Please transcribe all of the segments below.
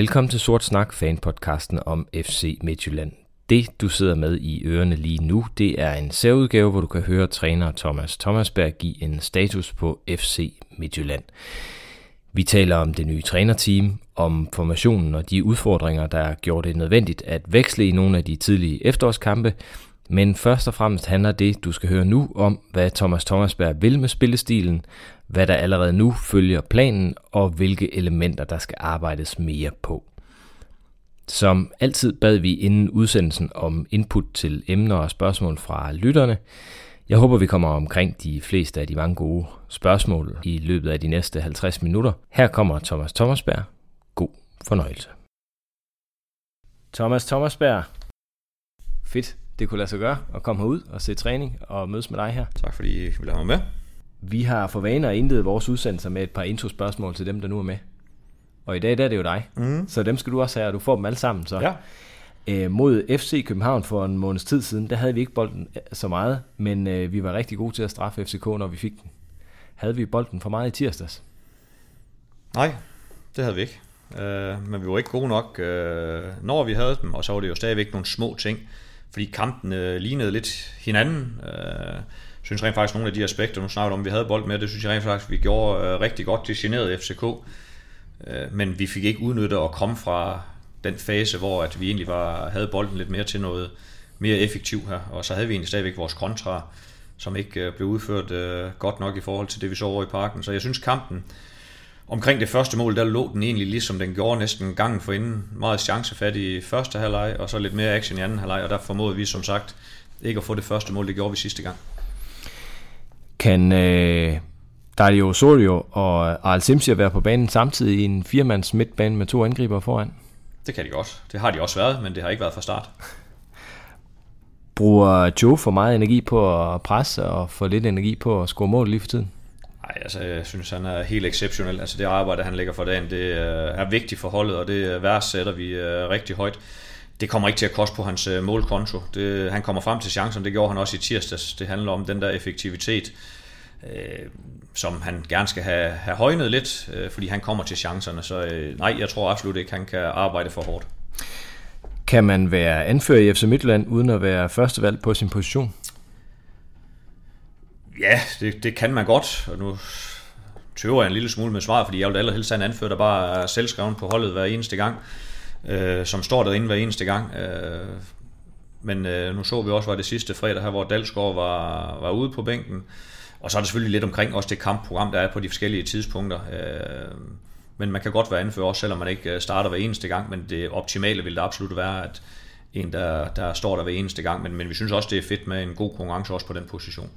Velkommen til Sort Snak, fanpodcasten om FC Midtjylland. Det, du sidder med i ørerne lige nu, det er en særudgave, hvor du kan høre træner Thomas Thomasberg give en status på FC Midtjylland. Vi taler om det nye trænerteam, om formationen og de udfordringer, der gjorde det nødvendigt at veksle i nogle af de tidlige efterårskampe, men først og fremmest handler det, du skal høre nu, om hvad Thomas Thomasberg vil med spillestilen, hvad der allerede nu følger planen, og hvilke elementer, der skal arbejdes mere på. Som altid bad vi inden udsendelsen om input til emner og spørgsmål fra lytterne. Jeg håber, vi kommer omkring de fleste af de mange gode spørgsmål i løbet af de næste 50 minutter. Her kommer Thomas Thomasberg. God fornøjelse. Thomas Thomasberg. Fedt, det kunne lade sig gøre at komme herud og se træning og mødes med dig her. Tak fordi I ville have mig med. Vi har for vane at indlede vores udsendelser med et par introspørgsmål til dem, der nu er med. Og i dag der er det jo dig. Mm. Så dem skal du også have, og du får dem alle sammen. Så. Ja. Øh, mod FC København for en måneds tid siden, der havde vi ikke bolden øh, så meget, men øh, vi var rigtig gode til at straffe FCK, når vi fik den. Havde vi bolden for meget i tirsdags? Nej, det havde vi ikke. Uh, men vi var ikke gode nok, uh, når vi havde dem, og så var det jo stadigvæk nogle små ting, fordi kampen uh, lignede lidt hinanden. Uh, synes rent faktisk nogle af de aspekter, nu snakker om, vi havde bold med, det synes jeg rent faktisk, vi gjorde øh, rigtig godt til generede FCK. Øh, men vi fik ikke udnyttet at komme fra den fase, hvor at vi egentlig var, havde bolden lidt mere til noget mere effektivt her, og så havde vi egentlig stadigvæk vores kontra, som ikke øh, blev udført godt nok i forhold til det, vi så over i parken. Så jeg synes kampen, Omkring det første mål, der lå den egentlig ligesom den gjorde næsten gangen for inden. Meget chancefat i første halvleg, og så lidt mere action i anden halvleg, og der formåede vi som sagt ikke at få det første mål, det gjorde vi sidste gang. Kan øh, Dario Osorio og Arl Simsier være på banen samtidig i en firemands midtbane med to angriber foran? Det kan de godt. Det har de også været, men det har ikke været fra start. Bruger Joe for meget energi på at presse og for lidt energi på at score mål lige for tiden? Nej, altså jeg synes, han er helt exceptionel. Altså det arbejde, han lægger for dagen, det er vigtigt for holdet, og det værdsætter vi rigtig højt. Det kommer ikke til at koste på hans målkonto. Det, han kommer frem til chancen, det gjorde han også i tirsdags. Det handler om den der effektivitet, øh, som han gerne skal have, have højnet lidt, øh, fordi han kommer til chancerne. Så øh, nej, jeg tror absolut ikke, han kan arbejde for hårdt. Kan man være anfører i FC Midtjylland uden at være førstevalg på sin position? Ja, det, det kan man godt, og nu tøver jeg en lille smule med svar, fordi jeg vil allerhelst have en anfører, der bare er selvskreven på holdet hver eneste gang, øh, Øh, som står derinde hver eneste gang. Øh, men øh, nu så vi også, var det sidste fredag her, hvor Dalsgaard var, var ude på bænken, og så er det selvfølgelig lidt omkring også det kampprogram, der er på de forskellige tidspunkter. Øh, men man kan godt være anfører også, selvom man ikke øh, starter hver eneste gang, men det optimale ville det absolut være, at en, der, der står der hver eneste gang, men, men vi synes også, det er fedt med en god konkurrence også på den position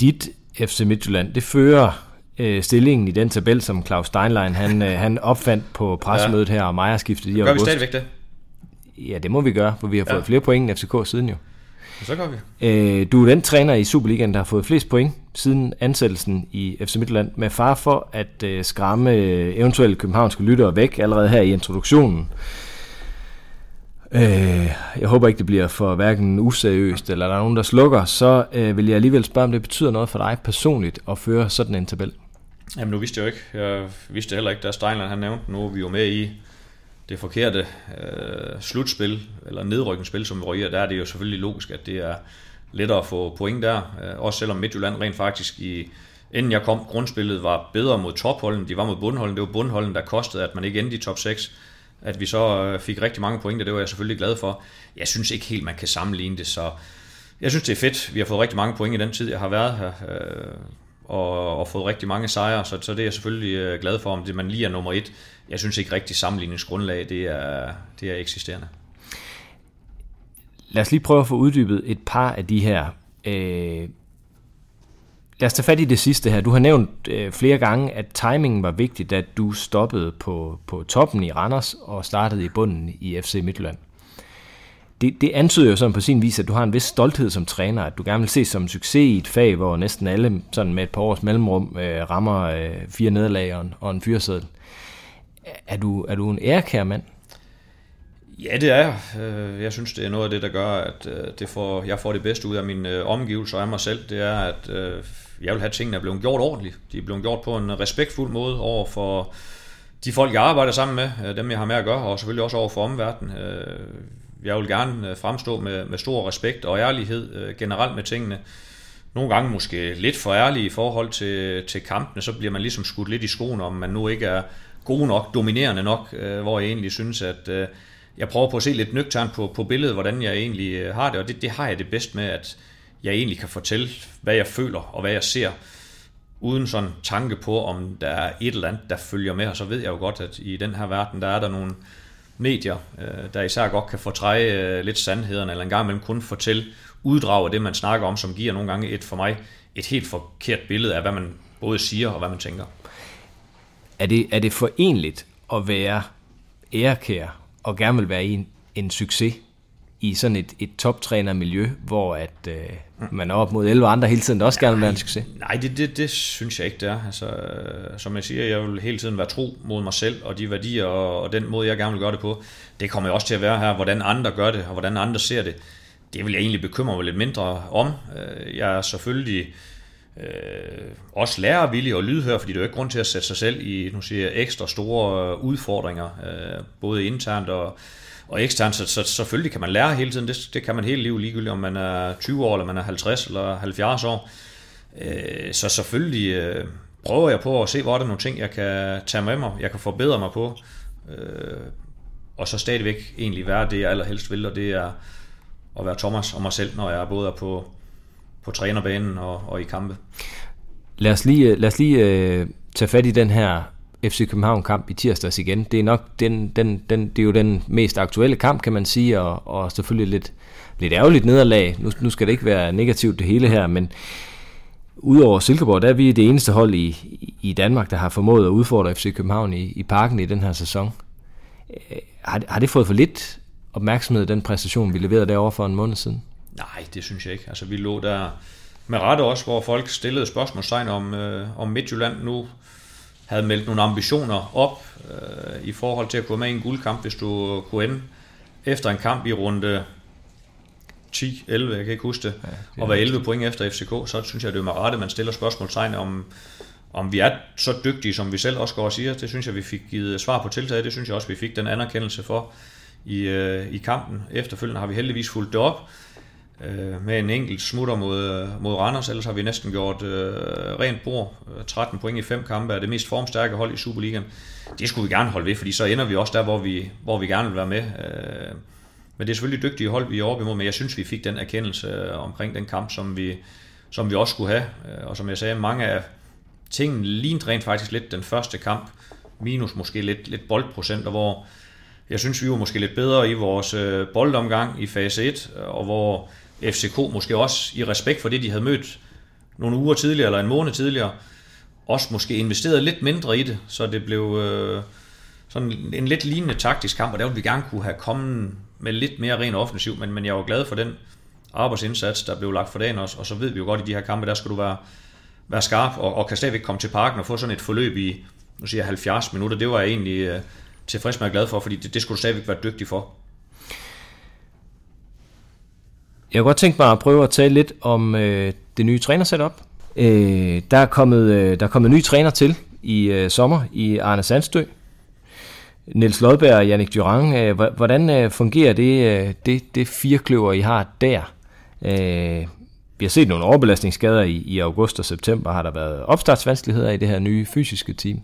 dit FC Midtjylland, det fører øh, stillingen i den tabel, som Claus Steinlein han, øh, han opfandt på pressemødet ja. her om ejerskiftet i Gør vi stadigvæk det? Ja, det må vi gøre, for vi har fået ja. flere point end FCK siden jo. Så gør vi. Øh, du er den træner i Superligaen, der har fået flest point siden ansættelsen i FC Midtjylland, med far for at øh, skræmme eventuelle københavnske lyttere væk allerede her i introduktionen. Øh, jeg håber ikke, det bliver for hverken useriøst, eller der er nogen, der slukker, så øh, vil jeg alligevel spørge, om det betyder noget for dig personligt at føre sådan en tabel. Jamen nu vidste jeg jo ikke. Jeg vidste heller ikke, da Steinland han nævnte, nu er vi jo med i det forkerte øh, slutspil, eller nedrykningsspil, som vi røger, der er det jo selvfølgelig logisk, at det er lettere at få point der. Øh, også selvom Midtjylland rent faktisk i, inden jeg kom, grundspillet var bedre mod topholden, de var mod bundholden. Det var bundholden, der kostede, at man ikke endte i top 6 at vi så øh, fik rigtig mange point, det var jeg selvfølgelig glad for. Jeg synes ikke helt, man kan sammenligne det, så jeg synes, det er fedt. Vi har fået rigtig mange point i den tid, jeg har været her, øh, og, og fået rigtig mange sejre, så, så det er jeg selvfølgelig øh, glad for, om det man lige er nummer et. Jeg synes ikke rigtig sammenligningsgrundlag, det er, det er eksisterende. Lad os lige prøve at få uddybet et par af de her øh, Lad os tage fat i det sidste her. Du har nævnt øh, flere gange, at timingen var vigtig, at du stoppede på, på toppen i Randers og startede i bunden i FC Midtjylland det, det antyder jo sådan på sin vis, at du har en vis stolthed som træner, at du gerne vil se som en succes i et fag, hvor næsten alle sådan med et par års mellemrum øh, rammer øh, fire nederlag og en, og en fyreseddel. Er du, er du en ærekær mand? Ja, det er jeg. Øh, jeg synes, det er noget af det, der gør, at øh, det får, jeg får det bedste ud af mine omgivelse øh, omgivelser og af mig selv. Det er, at jeg vil have tingene er blevet gjort ordentligt. De er blevet gjort på en respektfuld måde over for de folk, jeg arbejder sammen med, dem jeg har med at gøre, og selvfølgelig også over for omverdenen. Jeg vil gerne øh, fremstå med, med stor respekt og ærlighed øh, generelt med tingene. Nogle gange måske lidt for ærlig i forhold til, til kampene, så bliver man ligesom skudt lidt i skoen, om man nu ikke er god nok, dominerende nok, øh, hvor jeg egentlig synes, at jeg prøver på at se lidt nøgternt på, på billedet, hvordan jeg egentlig har det, og det, det har jeg det bedst med, at jeg egentlig kan fortælle, hvad jeg føler og hvad jeg ser, uden sådan tanke på, om der er et eller andet, der følger med, og så ved jeg jo godt, at i den her verden, der er der nogle medier, øh, der især godt kan fortræde øh, lidt sandheden, eller en gang imellem kun fortælle uddrag af det, man snakker om, som giver nogle gange et for mig et helt forkert billede af, hvad man både siger og hvad man tænker. Er det, er det forenligt at være ærekær og gerne vil være en, en succes i sådan et, et toptrænermiljø, hvor at øh, man er op mod 11 andre hele tiden, der også nej, gerne vil være en succes? Nej, det, det, det synes jeg ikke, det er. Altså, øh, som jeg siger, jeg vil hele tiden være tro mod mig selv, og de værdier, og, og den måde, jeg gerne vil gøre det på, det kommer jo også til at være her, hvordan andre gør det, og hvordan andre ser det. Det vil jeg egentlig bekymre mig lidt mindre om. Øh, jeg er selvfølgelig øh, også lærervillig og lydhør, fordi det er jo ikke grund til at sætte sig selv i nu siger jeg, ekstra store udfordringer, øh, både internt og, og eksternt, så, så selvfølgelig kan man lære hele tiden, det, det kan man hele livet, ligegyldigt om man er 20 år, eller man er 50 eller 70 år. Øh, så selvfølgelig øh, prøver jeg på at se, hvor er der nogle ting, jeg kan tage med mig, jeg kan forbedre mig på, øh, og så stadigvæk egentlig være det, jeg allerhelst vil, og det er at være Thomas og mig selv, når jeg både er på, på trænerbanen og, og i kampe. Lad os lige, øh, lad os lige øh, tage fat i den her FC København kamp i tirsdags igen. Det er nok den, den, den, det er jo den mest aktuelle kamp, kan man sige, og, og selvfølgelig lidt, lidt ærgerligt nederlag. Nu, nu skal det ikke være negativt det hele her, men udover Silkeborg, der er vi det eneste hold i, i Danmark, der har formået at udfordre FC København i, i parken i den her sæson. Øh, har, har det fået for lidt opmærksomhed, den præstation, vi leverede derovre for en måned siden? Nej, det synes jeg ikke. Altså, vi lå der med rette også, hvor folk stillede spørgsmålstegn om, øh, om Midtjylland nu havde meldt nogle ambitioner op øh, i forhold til at gå med i en guldkamp, hvis du kunne ende efter en kamp i runde 10, 11, jeg kan ikke huske det, ja, det og være 11 point efter FCK, så synes jeg, det er med rette, man stiller spørgsmålstegn om, om vi er så dygtige, som vi selv også går og siger. Det synes jeg, vi fik givet svar på tiltaget. Det synes jeg også, vi fik den anerkendelse for i, øh, i kampen. Efterfølgende har vi heldigvis fulgt det op øh, med en enkelt smutter mod, mod Randers, ellers har vi næsten gjort øh, rent bord. Øh, 13 point i fem kampe er det mest formstærke hold i Superligaen. Det skulle vi gerne holde ved, fordi så ender vi også der, hvor vi, hvor vi gerne vil være med. Øh, men det er selvfølgelig dygtige hold, vi er oppe imod, men jeg synes, vi fik den erkendelse øh, omkring den kamp, som vi, som vi også skulle have. Øh, og som jeg sagde, mange af tingene lignede rent faktisk lidt den første kamp, minus måske lidt, lidt boldprocenter, hvor jeg synes, vi var måske lidt bedre i vores øh, boldomgang i fase 1, og hvor FCK måske også i respekt for det, de havde mødt nogle uger tidligere, eller en måned tidligere, også måske investeret lidt mindre i det, så det blev øh, sådan en lidt lignende taktisk kamp, og der ville vi gerne kunne have kommet med lidt mere ren offensiv, men, men jeg var glad for den arbejdsindsats, der blev lagt for dagen også, og så ved vi jo godt, at i de her kampe, der skal du være, være skarp, og, og kan stadigvæk komme til parken og få sådan et forløb i, nu siger jeg 70 minutter, det var jeg egentlig øh, tilfreds med og glad for, fordi det, det skulle du stadigvæk være dygtig for. Jeg kunne godt tænke mig at prøve at tale lidt om øh, det nye trænersetup. Øh, der, er kommet, øh, der er kommet ny træner til i øh, sommer i Arne Sandstø. Niels Lodberg og Jannik Durang, øh, hvordan øh, fungerer det, øh, det, det firekløver, I har der? Øh, vi har set nogle overbelastningsskader i, i august og september. Har der været opstartsvanskeligheder i det her nye fysiske team?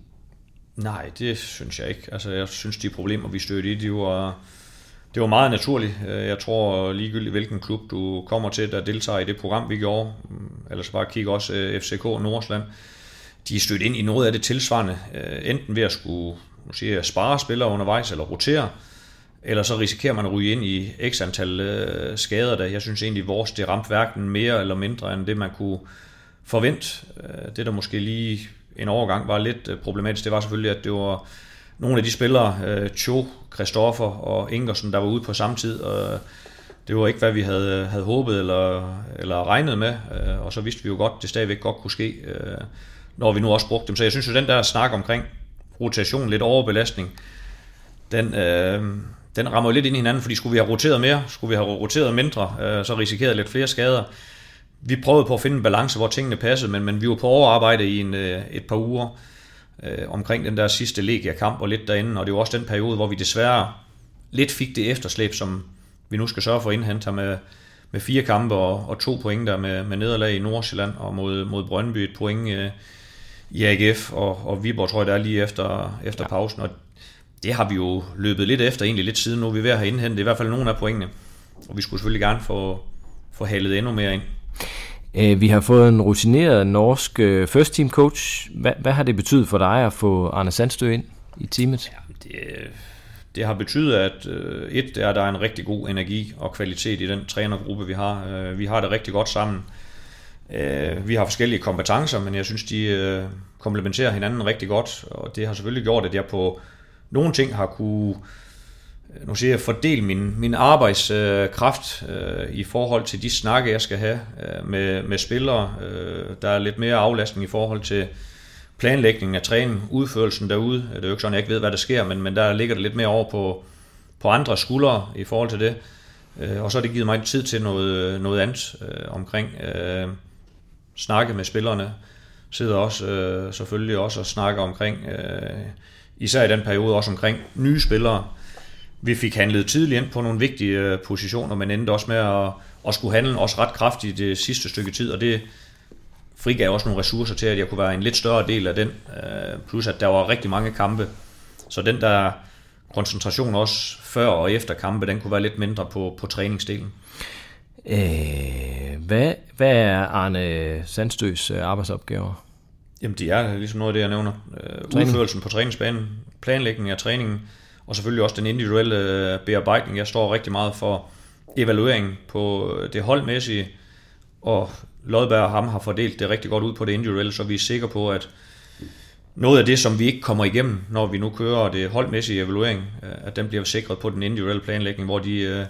Nej, det synes jeg ikke. Altså, jeg synes, de problemer, vi stødte i, de var det var meget naturligt. Øh, jeg tror ligegyldigt hvilken klub du kommer til, der deltager i det program, vi gjorde, mm, ellers bare kig også øh, FCK og Nordsland, de er stødt ind i noget af det tilsvarende, øh, enten ved at skulle nu siger jeg, spare spillere undervejs eller rotere, eller så risikerer man at ryge ind i x antal skader, der jeg synes egentlig, vores det ramte hverken mere eller mindre end det, man kunne forvente. Det, der måske lige en overgang var lidt problematisk, det var selvfølgelig, at det var nogle af de spillere, øh, Cho, Christoffer og Ingersen, der var ude på samme tid, og det var ikke, hvad vi havde, havde håbet eller, eller regnet med, øh, og så vidste vi jo godt, at det stadigvæk godt kunne ske, øh, når vi nu også brugte dem. Så jeg synes jo, den der snak omkring rotation, lidt overbelastning, den, øh, den rammer jo lidt ind i hinanden, fordi skulle vi have roteret mere, skulle vi have roteret mindre, øh, så risikerede lidt flere skader. Vi prøvede på at finde en balance, hvor tingene passede, men, men vi var på overarbejde i en, øh, et par uger øh, omkring den der sidste Legia-kamp og lidt derinde, og det var også den periode, hvor vi desværre lidt fik det efterslæb, som vi nu skal sørge for at indhente med, med fire kampe og, og to point der med, med nederlag i Nordsjælland og mod, mod Brøndby et point øh, i AGF og, og Viborg tror jeg der er lige efter, efter ja. pausen og det har vi jo løbet lidt efter egentlig lidt siden nu er vi ved at have indhentet i hvert fald nogle af pointene og vi skulle selvfølgelig gerne få, få halet endnu mere ind. Øh, vi har fået en rutineret norsk øh, first team coach. Hva, hvad har det betydet for dig at få Arne Sandstø ind i teamet? Ja, det, det har betydet, at øh, et, er, at der er en rigtig god energi og kvalitet i den trænergruppe, vi har. Øh, vi har det rigtig godt sammen. Øh, vi har forskellige kompetencer, men jeg synes, de øh, komplementerer hinanden rigtig godt, og det har selvfølgelig gjort, at jeg på nogle ting har kunne øh, Øh, nu siger jeg, fordel min, min arbejdskraft øh, i forhold til de snakke, jeg skal have øh, med, med spillere. Øh, der er lidt mere aflastning i forhold til planlægningen af træning, udførelsen derude. Det er jo ikke sådan, jeg ikke ved, hvad der sker, men, men der ligger det lidt mere over på, på andre skuldre i forhold til det. Øh, og så har det givet mig tid til noget, noget andet øh, omkring øh, snakke med spillerne. Sidder også øh, selvfølgelig også og snakker omkring, øh, især i den periode også omkring nye spillere. Vi fik handlet tidligt ind på nogle vigtige øh, positioner, men endte også med at, at skulle handle også ret kraftigt det sidste stykke tid, og det, frigav også nogle ressourcer til, at jeg kunne være en lidt større del af den, øh, plus at der var rigtig mange kampe. Så den der koncentration også før og efter kampe, den kunne være lidt mindre på, på træningsdelen. Øh, hvad, hvad er Arne Sandstøs øh, arbejdsopgaver? Jamen de er ligesom noget af det, jeg nævner. Øh, udførelsen på træningsbanen, planlægning af træningen, og selvfølgelig også den individuelle øh, bearbejdning. Jeg står rigtig meget for evaluering på øh, det holdmæssige, og Lodberg og ham har fordelt det rigtig godt ud på det individuelle, så vi er sikre på, at noget af det, som vi ikke kommer igennem, når vi nu kører det holdmæssige evaluering, øh, at den bliver sikret på den individuelle planlægning, hvor de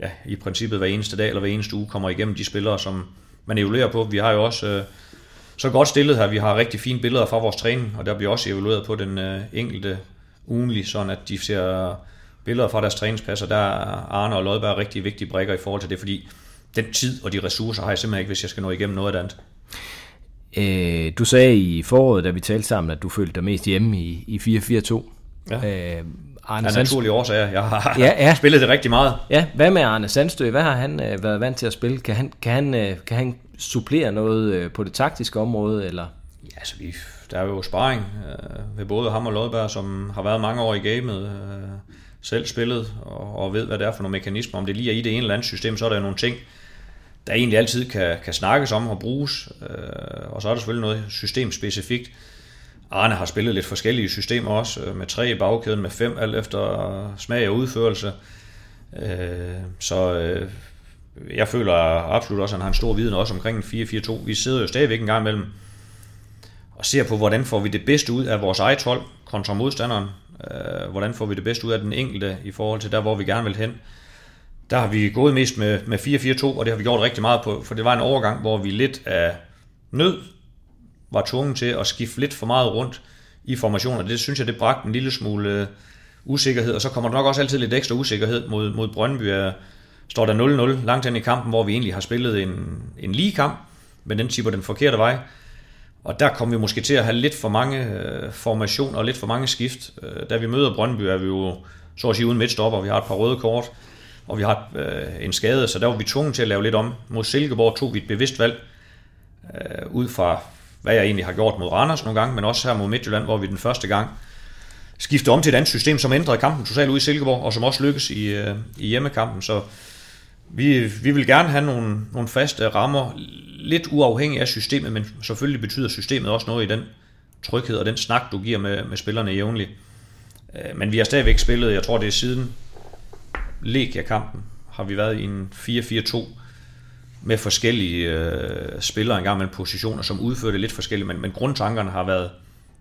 ja, i princippet hver eneste dag eller hver eneste uge kommer igennem de spillere, som man evaluerer på. Vi har jo også så godt stillet her, vi har rigtig fine billeder fra vores træning, og der bliver også evalueret på den enkelte ugenlig, sådan at de ser billeder fra deres træningspasser. Der er Arne og Lodberg rigtig vigtige brækker i forhold til det, fordi den tid og de ressourcer har jeg simpelthen ikke, hvis jeg skal nå igennem noget af det andet. Øh, du sagde i foråret, da vi talte sammen, at du følte dig mest hjemme i, i 4-4-2. Ja. Øh, Arne Af naturlige årsager. Jeg har ja, ja. spillet det rigtig meget. Ja, hvad med Arne Sandstø? Hvad har han øh, været vant til at spille? Kan han, kan han, øh, kan han supplere noget øh, på det taktiske område? Eller? Ja, altså, vi, der er jo sparring øh, ved både ham og Lodberg, som har været mange år i gamet. Øh, selv spillet og, og ved, hvad det er for nogle mekanismer. Om det lige er i det ene eller andet system, så er der nogle ting, der egentlig altid kan, kan snakkes om og bruges. Øh, og så er der selvfølgelig noget systemspecifikt. Arne har spillet lidt forskellige systemer også, øh, med tre i bagkæden, med fem, alt efter smag og udførelse. Øh, så øh, jeg føler absolut også, at han har en stor viden også omkring 4-4-2. Vi sidder jo stadigvæk en gang imellem og ser på, hvordan får vi det bedste ud af vores eget hold kontra modstanderen. Øh, hvordan får vi det bedste ud af den enkelte i forhold til der, hvor vi gerne vil hen der har vi gået mest med, med 4-4-2, og det har vi gjort rigtig meget på, for det var en overgang, hvor vi lidt af nød var tvunget til at skifte lidt for meget rundt i formationer. Det synes jeg, det bragte en lille smule øh, usikkerhed, og så kommer der nok også altid lidt ekstra usikkerhed mod, mod Brøndby. Øh, står der 0-0 langt hen i kampen, hvor vi egentlig har spillet en, en lige kamp, men den tipper den forkerte vej. Og der kommer vi måske til at have lidt for mange øh, formationer og lidt for mange skift. Øh, da vi møder Brøndby, er vi jo så at sige uden midtstopper. Vi har et par røde kort og vi har øh, en skade, så der var vi tvunget til at lave lidt om. Mod Silkeborg tog vi et bevidst valg, øh, ud fra hvad jeg egentlig har gjort mod Randers nogle gange, men også her mod Midtjylland, hvor vi den første gang skiftede om til et andet system, som ændrede kampen totalt ud i Silkeborg, og som også lykkes i, øh, i hjemmekampen. Så vi, vi vil gerne have nogle, nogle faste rammer, lidt uafhængig af systemet, men selvfølgelig betyder systemet også noget i den tryghed og den snak, du giver med, med spillerne jævnligt. Øh, men vi har stadigvæk spillet, jeg tror det er siden Legia-kampen har vi været i en 4-4-2 med forskellige øh, spillere engang med positioner, som udførte lidt forskelligt, men, men grundtankerne har været,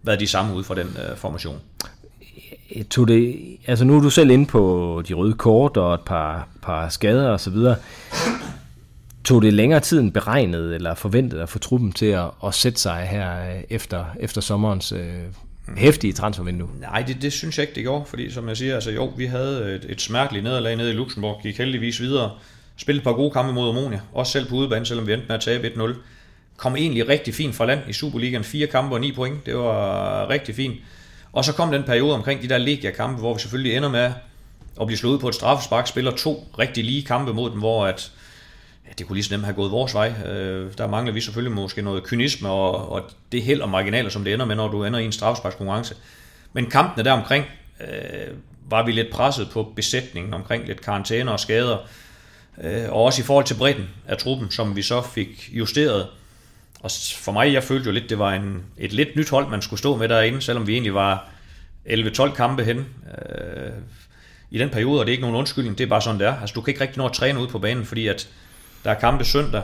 været de samme ud fra den øh, formation. Øh, tog det, altså nu er du selv inde på de røde kort og et par, par skader og så videre. Tog det længere tid end beregnet eller forventet at få truppen til at, at sætte sig her øh, efter, efter sommerens øh, hæftige transfervindue? Nej, det, det synes jeg ikke, det gjorde, fordi som jeg siger, altså jo, vi havde et, et smerteligt nederlag nede i Luxembourg, gik heldigvis videre, spillede et par gode kampe mod Omonia, også selv på udebane, selvom vi endte med at tabe 1-0. Kom egentlig rigtig fint fra land i Superligaen, fire kampe og ni point, det var rigtig fint. Og så kom den periode omkring de der Legia-kampe, hvor vi selvfølgelig ender med at blive slået på et straffespark, spiller to rigtig lige kampe mod dem, hvor at, ja, det kunne lige så nemt have gået vores vej. Øh, der mangler vi selvfølgelig måske noget kynisme og, og det held og marginaler, som det ender med, når du ender i en straffesparkskonkurrence. Men kampene der omkring øh, var vi lidt presset på besætningen omkring lidt karantæner og skader. Øh, og også i forhold til bredden af truppen, som vi så fik justeret. Og for mig, jeg følte jo lidt, det var en, et lidt nyt hold, man skulle stå med derinde, selvom vi egentlig var 11-12 kampe hen øh, i den periode, og det er ikke nogen undskyldning, det er bare sådan, det er. Altså, du kan ikke rigtig nå at træne ud på banen, fordi at der er kampe søndag,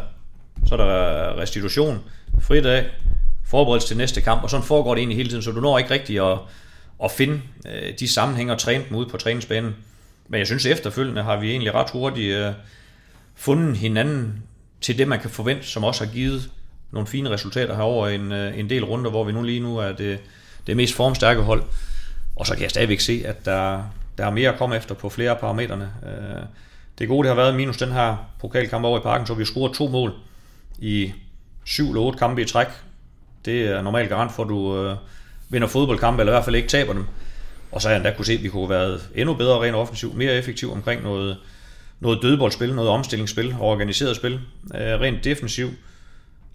så er der restitution, fridag, forberedelse til næste kamp, og sådan foregår det egentlig hele tiden, så du når ikke rigtig at, at finde øh, de sammenhænge og træne dem ud på træningsbanen. Men jeg synes efterfølgende har vi egentlig ret hurtigt øh, fundet hinanden til det, man kan forvente, som også har givet nogle fine resultater herover en, øh, en del runder, hvor vi nu lige nu er det, det mest formstærke hold. Og så kan jeg stadigvæk se, at der, der er mere at komme efter på flere af parametrene. Øh, det gode, det har været minus den her pokalkamp over i parken, så vi har to mål i syv eller otte kampe i træk. Det er normalt garant for, at du øh, vinder fodboldkampe, eller i hvert fald ikke taber dem. Og så har jeg endda kunne se, at vi kunne have været endnu bedre rent offensivt, mere effektiv omkring noget, noget dødboldspil, noget omstillingsspil og organiseret spil. Øh, rent defensivt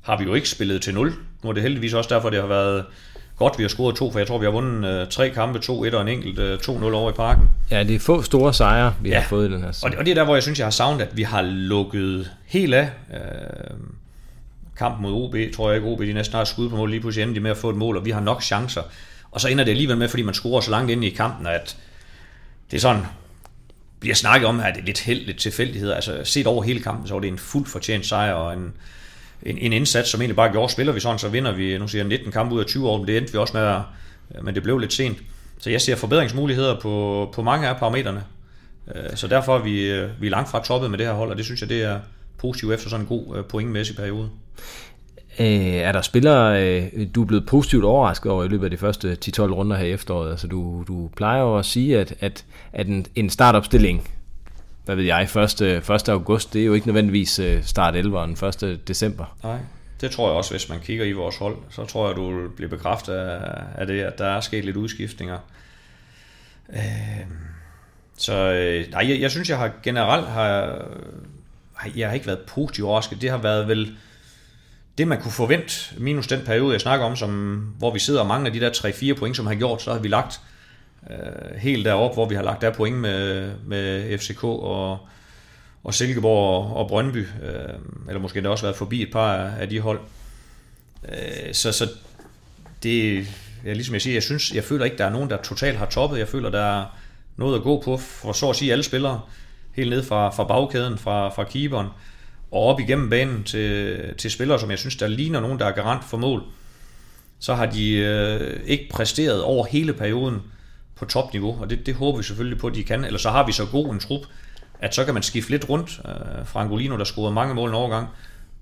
har vi jo ikke spillet til 0. Nu er det heldigvis også derfor, det har været godt, vi har scoret to, for jeg tror, vi har vundet øh, tre kampe, to, et og en enkelt øh, 2-0 over i parken. Ja, det er få store sejre, vi ja. har fået i den her og det, og det er der, hvor jeg synes, jeg har savnet, at vi har lukket helt af. Øh, kampen mod OB, tror jeg ikke, OB de næsten har skud på mål, lige pludselig ender de med at få et mål, og vi har nok chancer. Og så ender det alligevel med, fordi man scorer så langt ind i kampen, at det er sådan, bliver snakket om, at det er lidt held, lidt tilfældighed. Altså set over hele kampen, så var det en fuldt fortjent sejr, og en, en, en indsats, som egentlig bare gjorde, spiller vi sådan, så vinder vi, nu siger jeg 19 kampe ud af 20 år, men det endte vi også med, at, men det blev lidt sent. Så jeg ser forbedringsmuligheder på, på mange af parametrene. Øh, så derfor er vi, øh, vi er langt fra toppet med det her hold, og det synes jeg, det er positivt efter sådan en god øh, pointmæssig periode. er der spillere, du er blevet positivt overrasket over i løbet af de første 10-12 runder her i efteråret? Altså du, du plejer jo at sige, at, at, at en, en startopstilling hvad ved jeg, 1. 1. august, det er jo ikke nødvendigvis øh, start 11'eren 1. december. Nej, det tror jeg også, hvis man kigger i vores hold, så tror jeg, du bliver bekræftet af det, at der er sket lidt udskiftninger. Øhm, øh, så nej, jeg, jeg synes, jeg har generelt har, jeg har ikke været positiv overrasket. Det har været vel det, man kunne forvente, minus den periode, jeg snakker om, som, hvor vi sidder og mangler de der 3-4 point, som har gjort, så har vi lagt øh, helt derop, hvor vi har lagt der point med, med FCK og, og Silkeborg og, og Brøndby, øh, eller måske det også været forbi et par af, af de hold. Øh, så, så det, ja, ligesom jeg siger, jeg synes, jeg føler ikke, der er nogen, der totalt har toppet. Jeg føler, der er noget at gå på for så at sige alle spillere, helt ned fra, fra bagkæden, fra, fra keeperen, og op igennem banen til, til spillere, som jeg synes, der ligner nogen, der er garant for mål. Så har de øh, ikke præsteret over hele perioden, på topniveau, og det, det håber vi selvfølgelig på, at de kan. Eller så har vi så god en trup, at så kan man skifte lidt rundt. Uh, Frangolino, der scorede mange mål en overgang.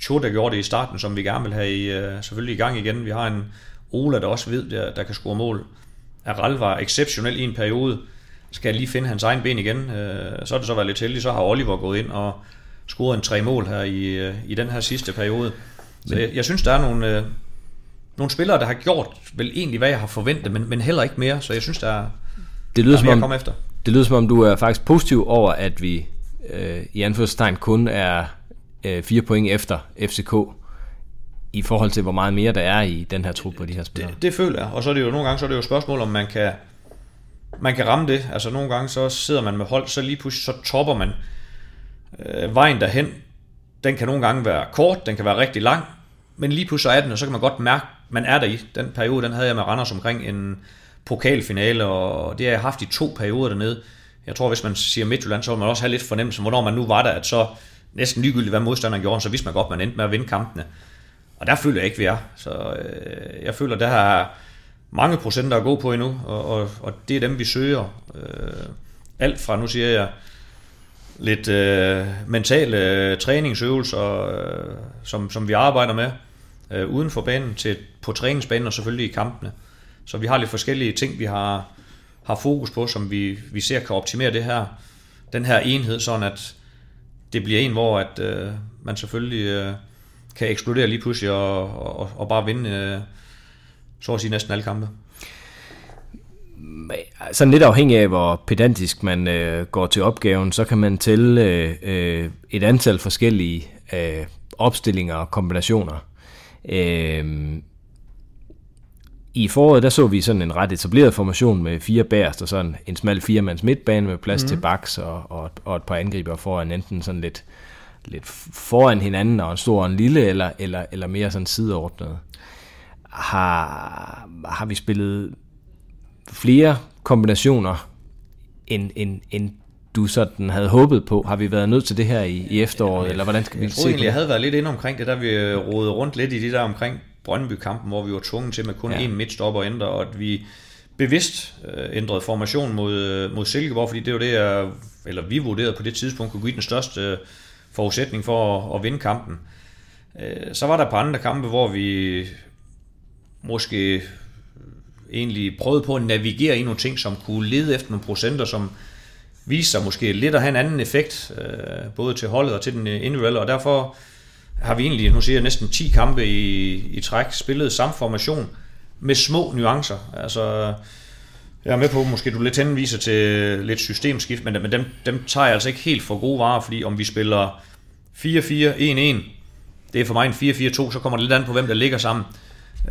Cho, der gjorde det i starten, som vi gerne vil have i, uh, selvfølgelig i gang igen. Vi har en Ola, der også ved, der, der kan score mål. Aral var exceptionel i en periode. Skal jeg lige finde hans egen ben igen. Uh, så er det så været lidt heldigt. Så har Oliver gået ind og scoret en tre mål her i, uh, i den her sidste periode. Så jeg, jeg synes, der er nogle, uh, nogle spillere, der har gjort vel egentlig, hvad jeg har forventet, men, men heller ikke mere. Så jeg synes, der er, det lyder, som om, efter. det lyder som om, du er faktisk positiv over, at vi øh, i anførselstegn kun er øh, fire point efter FCK i forhold til, hvor meget mere der er i den her trup på de her spillere. Det, det føler jeg, og så er det jo nogle gange så er det jo et spørgsmål, om man kan, man kan ramme det. Altså nogle gange så sidder man med hold, så lige pludselig så topper man øh, vejen derhen. Den kan nogle gange være kort, den kan være rigtig lang, men lige pludselig er den, og så kan man godt mærke, man er der i. Den periode, den havde jeg med Randers omkring en pokalfinale, og det har jeg haft i to perioder dernede. Jeg tror, hvis man siger Midtjylland, så vil man også have lidt fornemmelse, hvornår man nu var der, at så næsten ligegyldigt, hvad modstanderen gjorde, så vidste man godt, at man endte med at vinde kampene. Og der føler jeg ikke, vi er. Så øh, jeg føler, der har mange procenter at gå på endnu, og, og, og det er dem, vi søger. Øh, alt fra, nu siger jeg, lidt øh, mentale øh, træningsøvelser, øh, som, som vi arbejder med øh, uden for banen, til på træningsbanen og selvfølgelig i kampene. Så vi har lidt forskellige ting, vi har, har fokus på, som vi, vi ser kan optimere det her, den her enhed, sådan at det bliver en, hvor at, øh, man selvfølgelig øh, kan eksplodere lige pludselig og, og, og bare vinde øh, så at sige næsten alle kampe. Altså, sådan lidt afhængig af, hvor pedantisk man øh, går til opgaven, så kan man tælle øh, øh et antal forskellige øh, opstillinger og kombinationer. Øh, i foråret der så vi sådan en ret etableret formation med fire bærst og sådan en smal firemands midtbane med plads mm. til baks og, og, og et par angriber foran enten sådan lidt, lidt foran hinanden og en stor og en lille, eller, eller, eller mere sådan sideordnet. Har, har vi spillet flere kombinationer, end, end, end du sådan havde håbet på? Har vi været nødt til det her i, i efteråret, ja, eller hvordan skal vi se egentlig, jeg havde været lidt inde omkring det, der vi rodede rundt lidt i det der omkring Brøndby-kampen, hvor vi var tvunget til med kun ja. én midtstopper at ændre, og at vi bevidst øh, ændrede formation mod, øh, mod Silkeborg, fordi det var det, jeg, eller vi vurderede på det tidspunkt, kunne give den største øh, forudsætning for at, at vinde kampen. Øh, så var der på andre kampe, hvor vi måske egentlig prøvede på at navigere i nogle ting, som kunne lede efter nogle procenter, som viste sig måske lidt at have en anden effekt, øh, både til holdet og til den individuelle, og derfor har vi egentlig, nu siger jeg, næsten 10 kampe i, i træk, spillet samme formation med små nuancer. Altså, jeg er med på, måske du lidt henviser til lidt systemskift, men, men dem, dem tager jeg altså ikke helt for gode varer, fordi om vi spiller 4-4-1-1, det er for mig en 4-4-2, så kommer det lidt an på, hvem der ligger sammen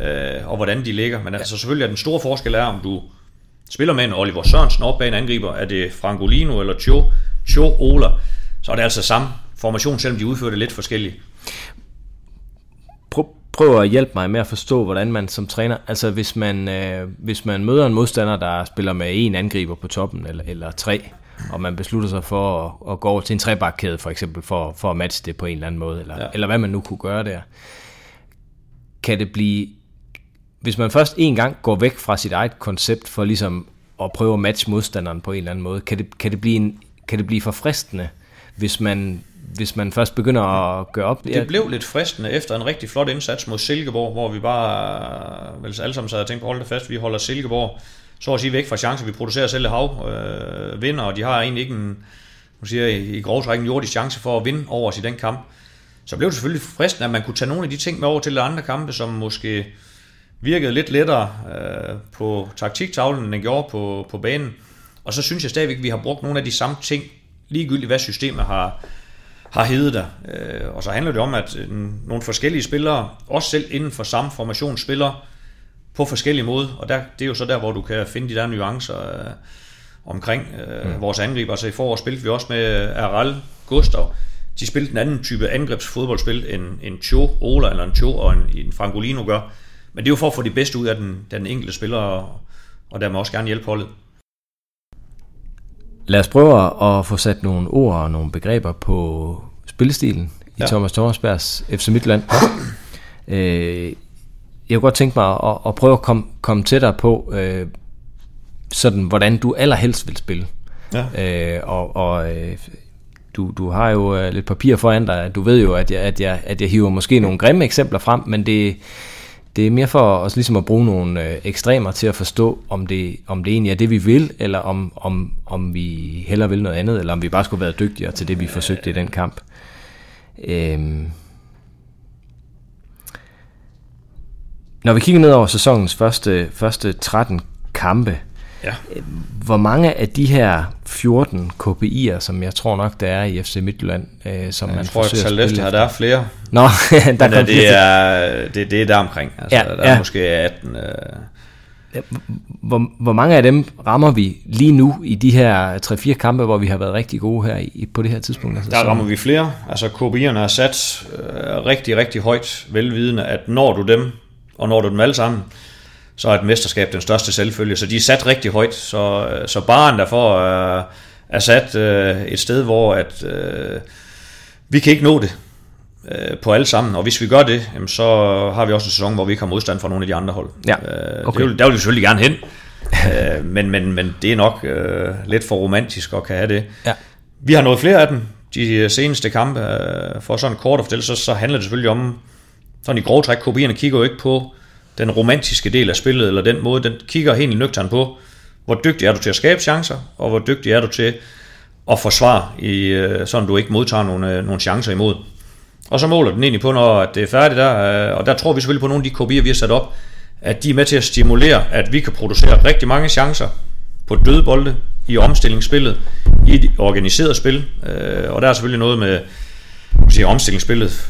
øh, og hvordan de ligger. Men altså selvfølgelig er den store forskel er, om du spiller med en Oliver Sørensen op bag en angriber, er det Frangolino eller Cho, Cho Ola, så er det altså samme formation, selvom de udfører det lidt forskelligt. Prøv, prøv at hjælpe mig med at forstå, hvordan man som træner, altså hvis man, øh, hvis man møder en modstander, der spiller med en angriber på toppen, eller, eller tre, og man beslutter sig for at, at gå over til en trebakkæde for eksempel, for, for at matche det på en eller anden måde, eller, ja. eller hvad man nu kunne gøre der, kan det blive hvis man først en gang går væk fra sit eget koncept for ligesom at prøve at matche modstanderen på en eller anden måde, kan det, kan det, blive, en, kan det blive for fristende, hvis man, hvis man først begynder at gøre op? Det blev lidt fristende efter en rigtig flot indsats mod Silkeborg, hvor vi bare øh, vel alle sammen sad og tænkte på, hold det fast, vi holder Silkeborg så at sige væk fra chancer. Vi producerer selv hav, øh, vinder, og de har egentlig ikke en, nu siger jeg, i grovtræk en jordisk chance for at vinde over os i den kamp. Så blev det selvfølgelig fristende, at man kunne tage nogle af de ting med over til de andre kampe, som måske virkede lidt lettere øh, på taktiktavlen, end den gjorde på, på banen. Og så synes jeg stadigvæk, at vi har brugt nogle af de samme ting, ligegyldigt hvad systemet har, har heddet der. Øh, og så handler det om, at øh, nogle forskellige spillere, også selv inden for samme formation, spiller på forskellige måder. Og der, det er jo så der, hvor du kan finde de der nuancer øh, omkring øh, mm. vores angriber. Så i forår spillede vi også med Aral, Gustav. De spillede en anden type angrebsfodboldspil, end en Cho, Ola eller en Cho og en, en Frangolino gør. Men det er jo for at få det bedste ud af den, den enkelte spiller, og, og dermed også gerne hjælpe holdet. Lad os prøve at få sat nogle ord og nogle begreber på spillestilen i ja. Thomas Thomasbergs FC Midtland. øh, jeg kunne godt tænke mig at, at prøve at komme, komme tættere på, øh, sådan, hvordan du allerhelst vil spille. Ja. Øh, og og øh, du, du har jo øh, lidt papir foran dig. Du ved jo, at jeg, at jeg, at jeg hiver måske nogle grimme eksempler frem, men det, det er mere for os ligesom at bruge nogle øh, ekstremer til at forstå, om det, om det egentlig er det, vi vil, eller om, om, om vi heller vil noget andet, eller om vi bare skulle være dygtigere til det, vi forsøgte i den kamp. Øhm. Når vi kigger ned over sæsonens første, første 13 kampe, Ja. Hvor mange af de her 14 KPI'er, som jeg tror nok, der er i FC Midtjylland, øh, som ja, man tror, forsøger at spille efter? Der er flere. Nå, der Men, det, er, det, det er der omkring. Altså, ja, der er ja. måske 18... Øh... Hvor, hvor mange af dem rammer vi lige nu i de her 3-4 kampe, hvor vi har været rigtig gode her i, på det her tidspunkt? Altså, der rammer vi flere. Altså KPI'erne er sat øh, rigtig, rigtig højt, velvidende, at når du dem, og når du dem alle sammen, så er et mesterskab den største selvfølge. Så de er sat rigtig højt. Så, så baren derfor er, er sat øh, et sted, hvor at, øh, vi kan ikke nå det. øh, på alle sammen, og hvis vi gør det, jamen, så har vi også en sæson, hvor vi ikke har modstand fra nogle af de andre hold. Ja, Øh, okay. det vil, der vil vi selvfølgelig gerne hen, øh, men, men, men det er nok øh, lidt for romantisk at kan have det. Ja. Vi har nået flere af dem, de øh, seneste kampe, øh, for sådan kort at fortælle, så, så handler det selvfølgelig om, sådan i grove træk, kopierne kigger jo ikke på den romantiske del af spillet, eller den måde, den kigger helt nøgteren på, hvor dygtig er du til at skabe chancer, og hvor dygtig er du til at forsvare, i, øh, sådan du ikke modtager nogle, øh, nogle chancer imod. Og så måler den egentlig på, når at det er færdigt der, øh, og der tror vi selvfølgelig på nogle af de kopier, vi har sat op, at de er med til at stimulere, at vi kan producere rigtig mange chancer på døde bolde, i omstillingsspillet, i et organiseret spil, og der er selvfølgelig noget med man siger, omstillingsspillet,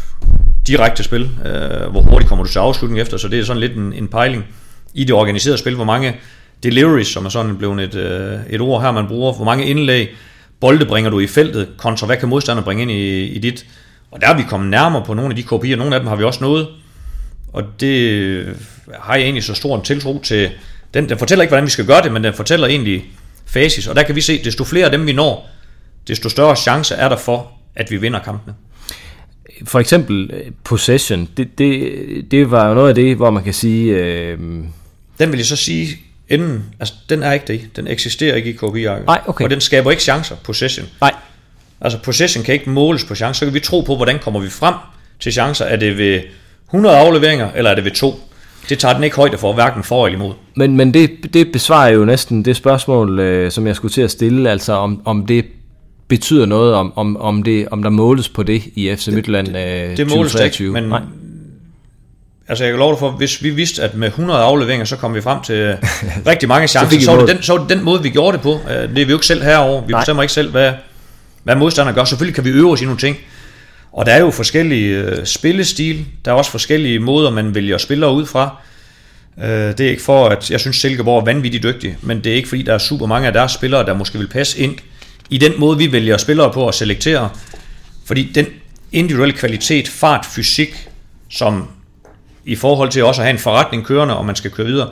direkte spil, øh, hvor hurtigt kommer du til afslutning efter, så det er sådan lidt en, en pejling i det organiserede spil, hvor mange deliveries, som er sådan blevet et, øh, et ord her, man bruger, hvor mange indlæg, bolde bringer du i feltet, kontra hvad kan modstander bringe ind i, i dit, og der er vi kommet nærmere på nogle af de kopier, nogle af dem har vi også nået, og det øh, har jeg egentlig så stor en tiltro til, den, den fortæller ikke, hvordan vi skal gøre det, men den fortæller egentlig fasis, og der kan vi se, desto flere af dem vi når, desto større chance er der for, at vi vinder kampene. For eksempel øh, possession, det, det, det var jo noget af det, hvor man kan sige, øh, Den vil jeg så sige, inden, altså den er ikke det. Den eksisterer ikke i KPI. Nej, okay. Og den skaber ikke chancer, possession. nej, Altså possession kan ikke måles på chancer. Så kan vi tro på, hvordan kommer vi frem til chancer. Er det ved 100 afleveringer, eller er det ved to? Det tager den ikke højde for, hverken for eller imod. Men, men det, det besvarer jo næsten det spørgsmål, øh, som jeg skulle til at stille, altså om, om det betyder noget, om, om, om, det, om der måles på det i FC Midtjylland øh, Det måles der ikke, 2023. men Nej. altså jeg kan love dig for, hvis vi vidste, at med 100 afleveringer, så kom vi frem til rigtig mange chancer, så, så, var det den, så var det den måde, vi gjorde det på. Øh, Det er vi jo ikke selv herover. Vi Nej. bestemmer ikke selv, hvad, hvad modstanderne gør. Selvfølgelig kan vi øve os i nogle ting. Og der er jo forskellige øh, spillestil. Der er også forskellige måder, man vælger spillere ud fra. Det er ikke for, at jeg synes, Silkeborg er vanvittigt dygtig, men det er ikke fordi, der er super mange af deres spillere, der måske vil passe ind i den måde, vi vælger spillere på at selektere. Fordi den individuelle kvalitet, fart, fysik, som i forhold til også at have en forretning kørende, og man skal køre videre,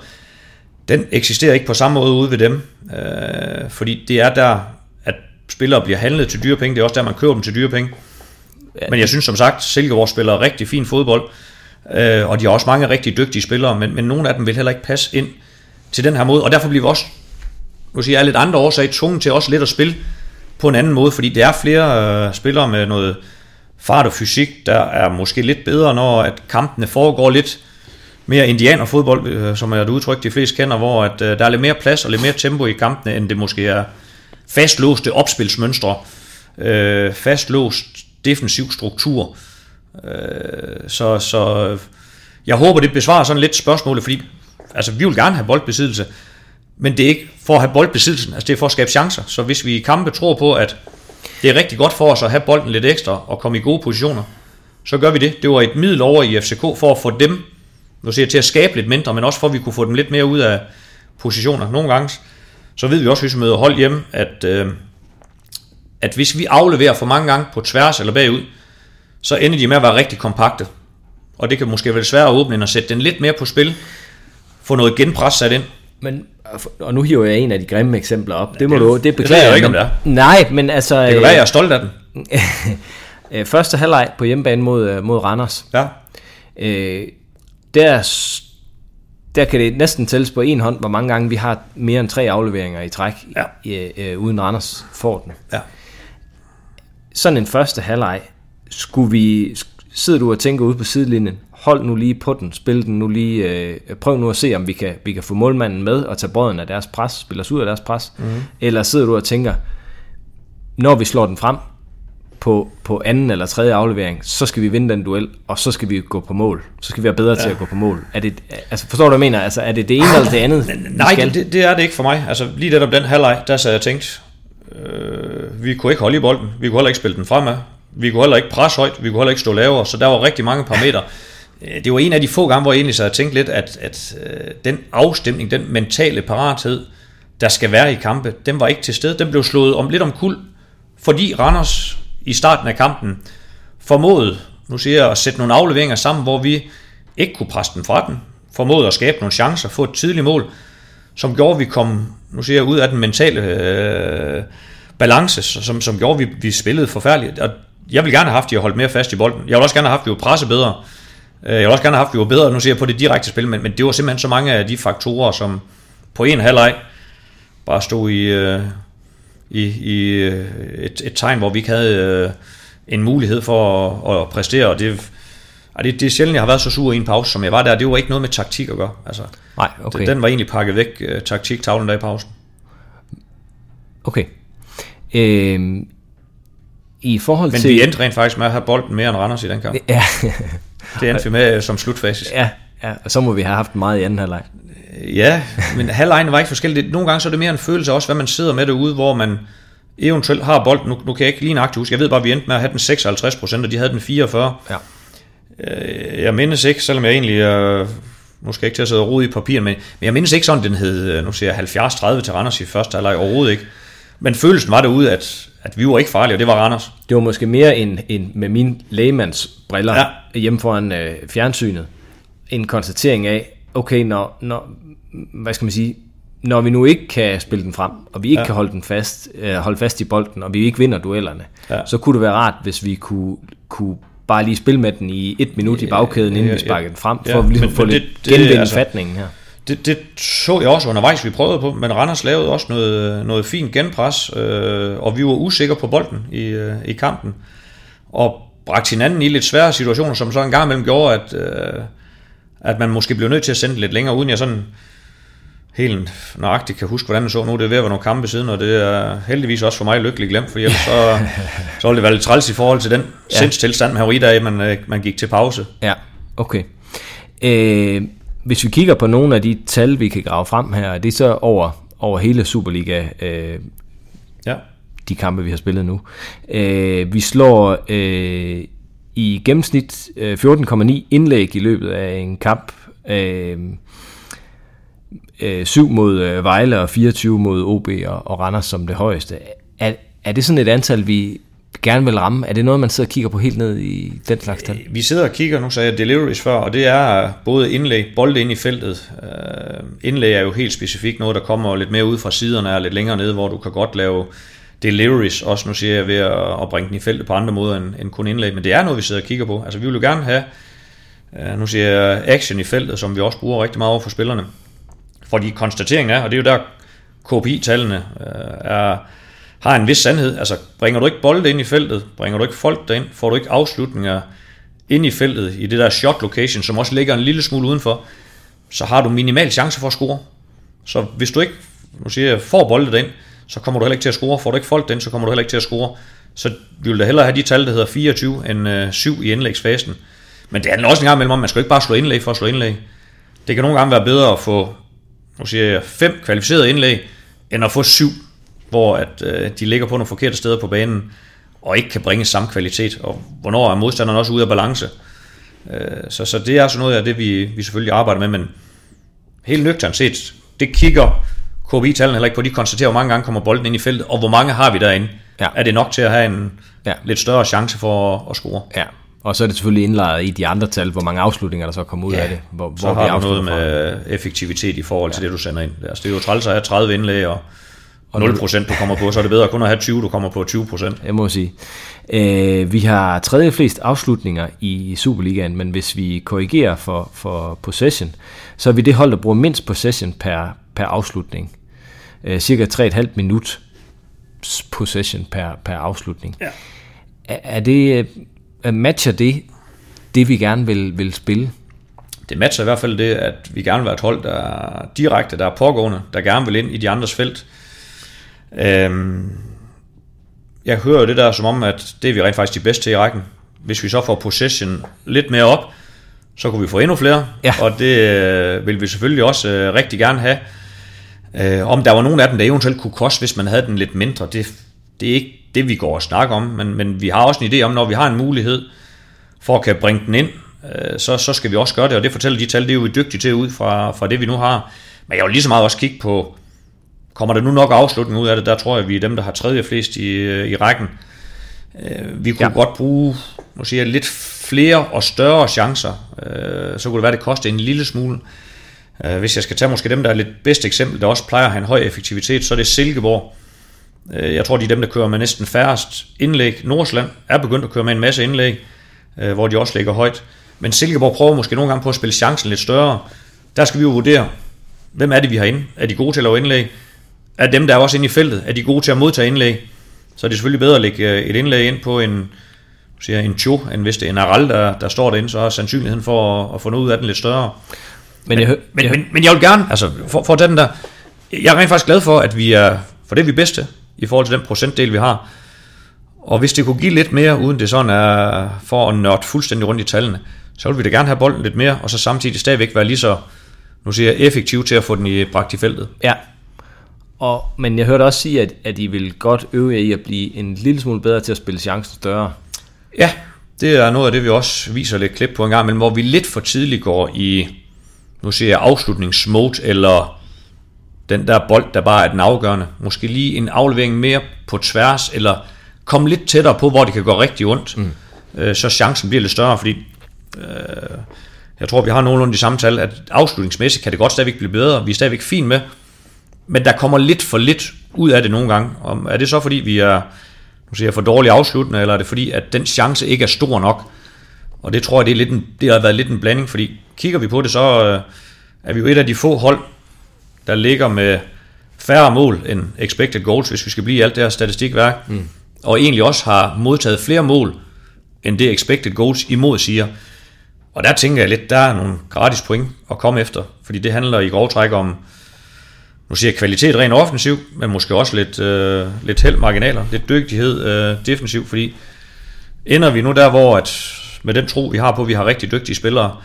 den eksisterer ikke på samme måde ude ved dem. Øh, fordi det er der, at spillere bliver handlet til dyre penge. Det er også der, man køber dem til dyre penge. Men jeg synes som sagt, Silkeborg spiller rigtig fin fodbold, øh, og de har også mange rigtig dygtige spillere, men, men nogle af dem vil heller ikke passe ind til den her måde, og derfor bliver vi også, nu siger jeg lidt andre årsager, tvunget til også lidt at spille på en anden måde, fordi der er flere øh, spillere med noget fart og fysik, der er måske lidt bedre, når at kampene foregår lidt mere indianerfodbold, øh, som er et udtryk, de fleste kender, hvor at, øh, der er lidt mere plads og lidt mere tempo i kampene, end det måske er fastlåste opspilsmønstre, øh, fastlåst defensiv struktur. Øh, så, så jeg håber, det besvarer sådan lidt spørgsmålet, fordi altså, vi vil gerne have boldbesiddelse, men det er ikke for at have boldbesiddelsen, altså det er for at skabe chancer. Så hvis vi i kampe tror på, at det er rigtig godt for os at have bolden lidt ekstra og komme i gode positioner, så gør vi det. Det var et middel over i FCK for at få dem nu siger jeg, til at skabe lidt mindre, men også for at vi kunne få dem lidt mere ud af positioner. Nogle gange, så ved vi også, hvis vi møder hold hjemme, at, øh, at hvis vi afleverer for mange gange på tværs eller bagud, så ender de med at være rigtig kompakte. Og det kan måske være svært at åbne, end at sætte den lidt mere på spil, få noget genpres sat ind. Men, og nu hiver jeg en af de grimme eksempler op. Det må det- du, det beklager jeg ikke, om det er. Nej, men altså... Det kan være, at jeg er stolt af den. øh, første halvleg på hjemmebane mod, øh, mod Randers. Ja. Øh, der, der kan det næsten tælles på en hånd, hvor mange gange vi har mere end tre afleveringer i træk, Ja. i, øh, uden Randers får den. ja. Sådan en første halvleg, skulle vi, sidder du og tænker ude på sidelinjen, hold nu lige på den, spil den nu lige, øh, prøv nu at se, om vi kan, vi kan få målmanden med og tage brøden af deres pres, spille os ud af deres pres, mm. eller sidder du og tænker, når vi slår den frem på, på anden eller tredje aflevering, så skal vi vinde den duel, og så skal vi gå på mål. Så skal vi være bedre ja. til at gå på mål. Er det, altså, forstår du, hvad jeg mener? Altså, er det det ene eller det andet? Nej, det, det er det ikke for mig. Altså lige netop den halvleg, der så jeg tænkt, øh, vi kunne ikke holde i bolden, vi kunne heller ikke spille den fremad, vi kunne heller ikke presse højt, vi kunne heller ikke stå lavere, så der var rigtig mange parametre. Øh, det var en af de få gange, hvor jeg egentlig så havde tænkt lidt, at, at øh, den afstemning, den mentale parathed, der skal være i kampe, den var ikke til stede. Den blev slået om lidt om kul, fordi Randers i starten af kampen formåede, nu siger jeg, at sætte nogle afleveringer sammen, hvor vi ikke kunne presse den fra den, formåede at skabe nogle chancer, få et tidligt mål, som gjorde, at vi kom, nu siger jeg, ud af den mentale øh, balance, som, som gjorde, at vi, vi spillede forfærdeligt. Og jeg vil gerne have haft, at de holdt mere fast i bolden. Jeg vil også gerne have haft, at vi var presset bedre. Øh, Jeg vil også gerne have haft, at vi var bedre, nu ser jeg på det direkte spil, men, men det var simpelthen så mange af de faktorer, som på en halvleg bare stod i, øh, i, i øh, et, et tegn, hvor vi ikke havde øh, en mulighed for at, at præstere, og det, det, det er sjældent, jeg har været så sur i en pause, som jeg var der. Det var ikke noget med taktik at gøre. Altså, Nej, okay. den, den var egentlig pakket væk, øh, taktiktavlen der i pausen. Okay. Øhm, I forhold Men til... vi endte rent faktisk med at have bolden mere end Randers i den kamp. Ja, Det endte vi med øh, som slutfasis. ja, ja, og så må vi have haft meget i anden halvleg. Ja, men halvlejen var ikke forskelligt. Nogle gange så er det mere en følelse også, hvad man sidder med derude, hvor man eventuelt har bolden. Nu, nu kan jeg ikke lige nøjagtigt huske. Jeg ved bare, at vi endte med at have den 56 procent, og de havde den 44. Ja. Øh, Jeg mindes ikke, selvom jeg egentlig... Øh, nu skal jeg ikke til at sidde og rode i papiren, men, men jeg mindes ikke sådan, den hed, øh, nu siger jeg 70-30 til Randers i første halvleg overhovedet ikke. Men følelsen var derude, at, at vi var ikke farlige, og det var Randers. Det var måske mere en, en med min lægemands briller ja. Ja. hjemme foran øh, fjernsynet. En konstatering af, okay, når, når, hvad skal man sige, når vi nu ikke kan spille den frem, og vi ikke ja. Ja. kan holde den fast, øh, holde fast i bolden, og vi ikke vinder duellerne, ja. Ja. så kunne det være rart, hvis vi kunne, kunne bare lige spille med den i et minut i bagkæden, inden ja, vi sparkede den frem, ja, for at ligesom men- få men lidt det- det- genvinde altså- fatningen her. Det, det så jeg også undervejs, vi prøvede på, men Randers lavede også noget, noget fint genpres, øh, og vi var usikre på bolden i, øh, i kampen, og bragte hinanden i lidt svære situationer, som så en gang imellem gjorde, at, øh, at man måske blev nødt til at sende lidt længere, uden jeg sådan helt nøjagtigt kan huske, hvordan man så nu. Det er ved at være nogle kampe siden, og det er heldigvis også for mig lykkelig glemt, for ellers så, så ville det være lidt træls i forhold til den ja. sindstilstand, man var i dag, man, øh, man gik til pause. Ja, okay. Øh, hvis vi kigger på nogle af de tal, vi kan grave frem her, det er så over, over hele Superliga, øh, Ja. de kampe, vi har spillet nu. Øh, vi slår øh, i gennemsnit øh, 14,9 indlæg i løbet af en kamp. Øh, øh, 7 mod øh, Vejle og 24 mod OB og, og Randers som det højeste. Er, er det sådan et antal, vi gerne vil ramme? Er det noget, man sidder og kigger på helt ned i den slags tal? Vi sidder og kigger, nu sagde jeg deliveries før, og det er både indlæg, bolde ind i feltet. Øh, indlæg er jo helt specifikt noget, der kommer lidt mere ud fra siderne og lidt længere nede, hvor du kan godt lave deliveries, også nu siger jeg ved at, at bringe den i feltet på andre måder end, end kun indlæg, men det er noget, vi sidder og kigger på. Altså vi vil jo gerne have, øh, nu siger jeg action i feltet, som vi også bruger rigtig meget over for spillerne. Fordi konstateringen er, og det er jo der KPI-tallene øh, er, har en vis sandhed. Altså, bringer du ikke bolde ind i feltet, bringer du ikke folk derind, får du ikke afslutninger ind i feltet, i det der shot location, som også ligger en lille smule udenfor, så har du minimal chance for at score. Så hvis du ikke, nu siger jeg, får bolde ind, så kommer du heller ikke til at score. Får du ikke folk den, så kommer du heller ikke til at score. Så vi vil da hellere have de tal, der hedder 24 end øh, 7 i indlægsfasen. Men det handler også en gang imellem om, man skal ikke bare slå indlæg for at slå indlæg. Det kan nogle gange være bedre at få, nu siger jeg, fem kvalificerede indlæg, end at få syv, hvor at, øh, de ligger på nogle forkerte steder på banen, og ikke kan bringe samme kvalitet. Og hvornår er modstanderen også ude af balance. Øh, så, så det er altså noget af det, vi, vi selvfølgelig arbejder med, men helt nøgternt set, det kigger KBI-tallene heller ikke på. De konstaterer, hvor mange gange kommer bolden ind i feltet, og hvor mange har vi derinde. Ja. Er det nok til at have en Ja. ja. lidt større chance for at, at score? Ja, og så er det selvfølgelig indlejret i de andre tal, hvor mange afslutninger der så kommer ud Ja, af det. Hvor, Så hvor vi har afslutter noget med effektivitet i forhold til det, du sender ind. Altså, det er jo træls at have 30 indlæg, og, og 0% du kommer på, så er det bedre kun at have 20, du kommer på 20%. Jeg må sige. Øh, vi har tredje flest afslutninger i Superligaen, men hvis vi korrigerer for, for possession, så er vi det hold, der bruger mindst possession per, per afslutning. Øh, cirka 3,5 minut possession per, per afslutning. Ja. Er, er det, øh, matcher det, det vi gerne vil, vil spille? Det matcher i hvert fald det, at vi gerne vil være et hold, der er direkte, der er pågående, der gerne vil ind i de andres felt. Øhm, jeg hører jo det der som om, at det er vi rent faktisk de bedste til i rækken. Hvis vi så får possession lidt mere op, så kunne vi få endnu flere, Ja. og det øh, vil vi selvfølgelig også øh, rigtig gerne have. Øh, om der var nogen af dem, der eventuelt kunne koste, hvis man havde den lidt mindre, det, det er ikke det, vi går og snakker om, men, men vi har også en idé om, når vi har en mulighed for at kan bringe den ind, øh, så, så skal vi også gøre det, og det fortæller de tal, det er jo vi dygtige til ud fra, fra det, vi nu har. Men jeg vil lige så meget også kigge på, kommer der nu nok afslutning ud af det, der tror jeg, vi er dem, der har tredje flest i, øh, i rækken. Øh, vi kunne Ja. godt bruge nu siger jeg, lidt flere og større chancer, øh, så kunne det være, det koster en lille smule. Øh, hvis jeg skal tage måske dem, der er lidt bedste eksempel, der også plejer at have en høj effektivitet, så er det Silkeborg. Øh, Jeg tror, de er dem, der kører med næsten færrest indlæg. Nordsland er begyndt at køre med en masse indlæg, øh, hvor de også ligger højt. Men Silkeborg prøver måske nogle gange på at spille chancen lidt større. Der skal vi jo vurdere, hvem er det, vi har inde? Er de gode til at lave indlæg? Er dem, der er også inde i feltet, er de gode til at modtage indlæg? Så er det selvfølgelig bedre at lægge øh, et indlæg ind på en, siger en Cho, end hvis det er en Aral, der, der står derinde, så er sandsynligheden for at, at få noget ud af den lidt større. Men, jeg, hø- Men, men, men jeg vil gerne, altså for, for at tage den der, jeg er rent faktisk glad for, at vi er, for det er vi bedste i forhold til den procentdel, vi har. Og hvis det kunne give lidt mere, uden det sådan er for at nørde fuldstændig rundt i tallene, så vil vi da gerne have bolden lidt mere, og så samtidig stadigvæk være lige så, nu siger jeg, effektiv til at få den i bragt i feltet. Ja. Og, men jeg hørte også sige, at, at I vil godt øve jer i at blive en lille smule bedre til at spille chancen større. Ja, det er noget af det, vi også viser lidt klip på en gang, men hvor vi lidt for tidligt går i, nu siger jeg, afslutningsmode, eller den der bold, der bare er den afgørende. Måske lige en aflevering mere på tværs, eller komme lidt tættere på, hvor det kan gå rigtig ondt, mm. øh, så chancen bliver lidt større, fordi øh, jeg tror, vi har nogenlunde de samme tal, at afslutningsmæssigt kan det godt stadigvæk blive bedre, vi er stadigvæk fint med, men der kommer lidt for lidt ud af det nogle gange. Og er det så, fordi vi er nu siger jeg, for dårligt afsluttende, eller er det fordi, at den chance ikke er stor nok? Og det tror jeg, det, er lidt en, det har været lidt en blanding, fordi kigger vi på det, så øh, er vi jo et af de få hold, der ligger med færre mål end expected goals, hvis vi skal blive i alt det her statistikværk, mm. og egentlig også har modtaget flere mål, end det expected goals imod siger. Og der tænker jeg lidt, der er nogle gratis point at komme efter, fordi det handler i grov træk om, nu siger jeg kvalitet rent offensiv, men måske også lidt, øh, lidt held marginaler, lidt dygtighed øh, defensiv, fordi ender vi nu der, hvor at med den tro, vi har på, at vi har rigtig dygtige spillere,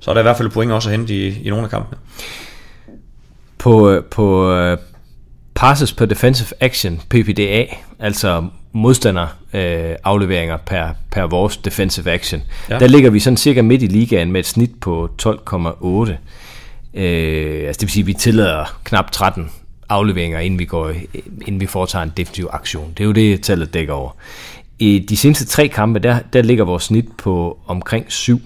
så er der i hvert fald point også at hente i, i nogle af kampene. På, på uh, passes per defensive action, PPDA, altså modstander øh, afleveringer per, per vores defensive action. Ja. Der ligger vi sådan cirka midt i ligaen med et snit på 12,8. Øh, altså det vil sige, at vi tillader knap 13 afleveringer, inden vi, går, inden vi foretager en defensiv aktion. Det er jo det, tallet dækker over. I de seneste tre kampe, der, der ligger vores snit på omkring 7.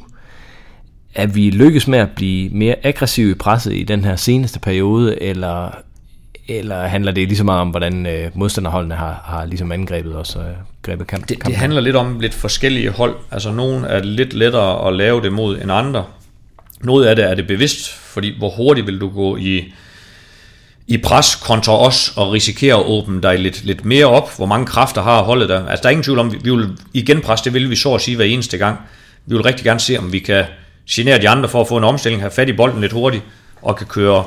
Er vi lykkes med at blive mere aggressive i presset i den her seneste periode, eller, eller handler det lige så meget om, hvordan øh, modstanderholdene har, har ligesom angrebet os og øh, grebet kamp? Det, det handler lidt om lidt forskellige hold. Altså nogen er lidt lettere at lave det mod end andre. Noget af det er det bevidst, fordi hvor hurtigt vil du gå i, i pres kontra os og risikere at åbne dig lidt, lidt mere op. Hvor mange kræfter har holdet der? Altså der er ingen tvivl om, vi, vi vil igen presse, det vil vi så at sige hver eneste gang. Vi vil rigtig gerne se, om vi kan genere de andre for at få en omstilling, have fat i bolden lidt hurtigt og kan køre,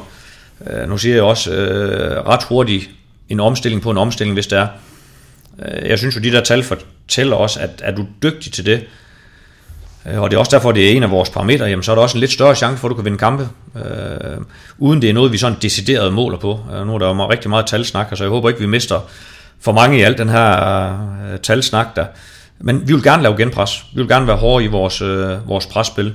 øh, nu siger jeg også, øh, ret hurtigt en omstilling på en omstilling, hvis det er. Øh, jeg synes jo, de der tal fortæller os, at er du dygtig til det, og det er også derfor, det er en af vores parametre, jamen så er der også en lidt større chance for, at du kan vinde kampe, øh, uden det er noget, vi sådan decideret måler på. Øh, Nu er der jo rigtig meget talsnak, så jeg håber ikke, vi mister for mange i alt den her øh, talsnak der. Men vi vil gerne lave genpres. Vi vil gerne være hårde i vores, øh, vores presspil.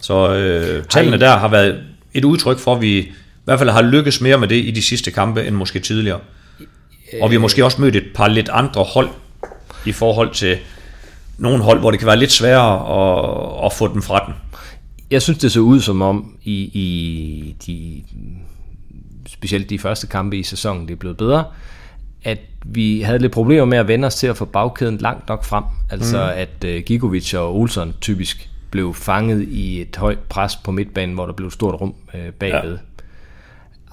Så øh, tallene der har været et udtryk for, at vi i hvert fald har lykkes mere med det i de sidste kampe, end måske tidligere. Og vi har måske også mødt et par lidt andre hold i forhold til nogle hold, hvor det kan være lidt sværere at, at få dem fra den. Jeg synes, det så ud som om, i, i de, specielt de første kampe i sæsonen, det er blevet bedre, at vi havde lidt problemer med at vende os til at få bagkæden langt nok frem. Altså mm. at uh, Gigovic og Olsen typisk blev fanget i et højt pres på midtbanen, hvor der blev et stort rum uh, bagved. Ja.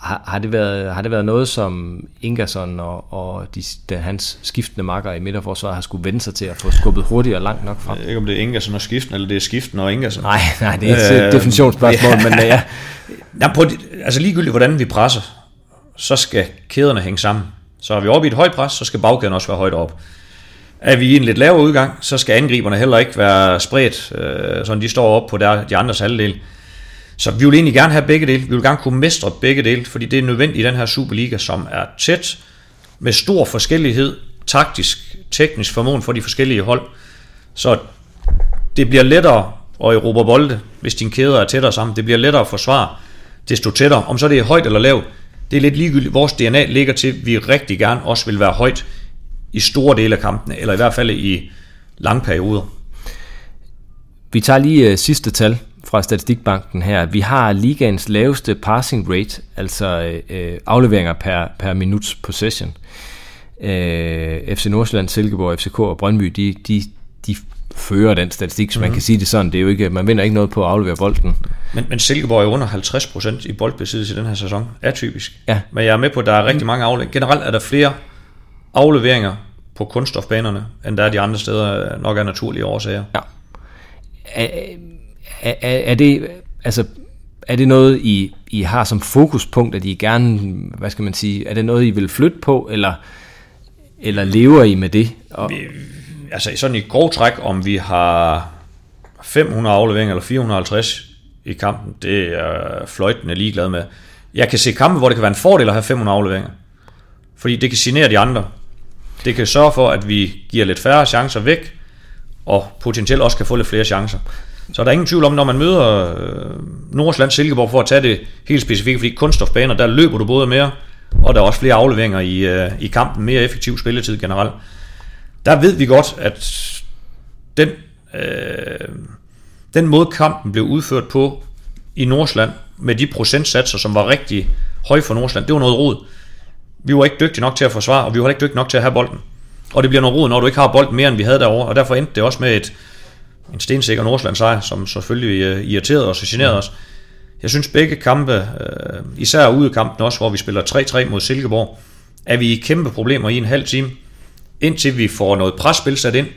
Har, har, det været, har det været noget, som Ingersson og, og de, de, hans skiftende makker i midterforsvaret har skulle vende sig til at få skubbet hurtigt og langt nok frem? Jeg ved ikke, om det er Ingersson og skiften, eller det er skiften og Ingersson. Nej, nej, det er et øh, definitionsspørgsmål, ja. men ja. ja på, altså ligegyldigt, hvordan vi presser, så skal kæderne hænge sammen. Så er vi oppe i et højt pres, så skal bagkæden også være højt op. Er vi i en lidt lavere udgang, så skal angriberne heller ikke være spredt, øh, sådan de står op på der, de andres halvdel. Så vi vil egentlig gerne have begge dele. Vi vil gerne kunne mestre begge dele, fordi det er nødvendigt i den her Superliga, som er tæt, med stor forskellighed, taktisk, teknisk formåen for de forskellige hold. Så det bliver lettere at erobre bolde, hvis dine kæder er tættere sammen. Det bliver lettere at forsvare, desto tættere. Om så det er højt eller lavt, det er lidt ligegyldigt. Vores DNA ligger til, at vi rigtig gerne også vil være højt i store dele af kampene, eller i hvert fald i lange perioder. Vi tager lige øh, sidste tal fra Statistikbanken her. Vi har ligaens laveste passing rate, altså uh, afleveringer per, per minuts possession. Øh, FC Nordsjælland, Silkeborg, FCK og Brøndby, de, de, de fører den statistik, så man mm. kan sige det sådan. Det er jo ikke, man vinder ikke noget på at aflevere bolden. Men, men Silkeborg er under 50% i boldbesiddelse i den her sæson. Atypisk. Ja. Men jeg er med på, at der er rigtig mange afleveringer. Generelt er der flere afleveringer på kunststofbanerne, end der er de andre steder, nok af naturlige årsager. Ja. Er, er, det, altså, er det noget, I, I har som fokuspunkt, at I gerne, hvad skal man sige, er det noget, I vil flytte på, eller, eller lever I med det? Og, Vi, altså sådan i grov træk, om vi har 500 afleveringer eller 450 i kampen, det er fløjtende ligeglad med. Jeg kan se kampe, hvor det kan være en fordel at have 500 afleveringer. Fordi det kan genere de andre. Det kan sørge for, at vi giver lidt færre chancer væk, og potentielt også kan få lidt flere chancer. Så er der ingen tvivl om, når man møder øh, Nordsjælland Silkeborg for at tage det helt specifikt, fordi kunststofbaner, der løber du både mere, og der er også flere afleveringer i, øh, i kampen, mere effektiv spilletid generelt. Der ved vi godt, at den, øh, den måde kampen blev udført på i Nordsjælland, med de procentsatser, som var rigtig høje for Nordsjælland, det var noget rod. Vi var ikke dygtige nok til at forsvare, og vi var ikke dygtige nok til at have bolden. Og det bliver noget rod, når du ikke har bolden mere, end vi havde derovre, og derfor endte det også med et, en stensikker Nordsjælland sejr, som selvfølgelig øh, irriterede os og generede os. Jeg synes begge kampe, øh, i udekampen også, hvor vi spiller 3-3 mod Silkeborg, er vi i kæmpe problemer i en halv time, indtil vi får noget presspil sat ind,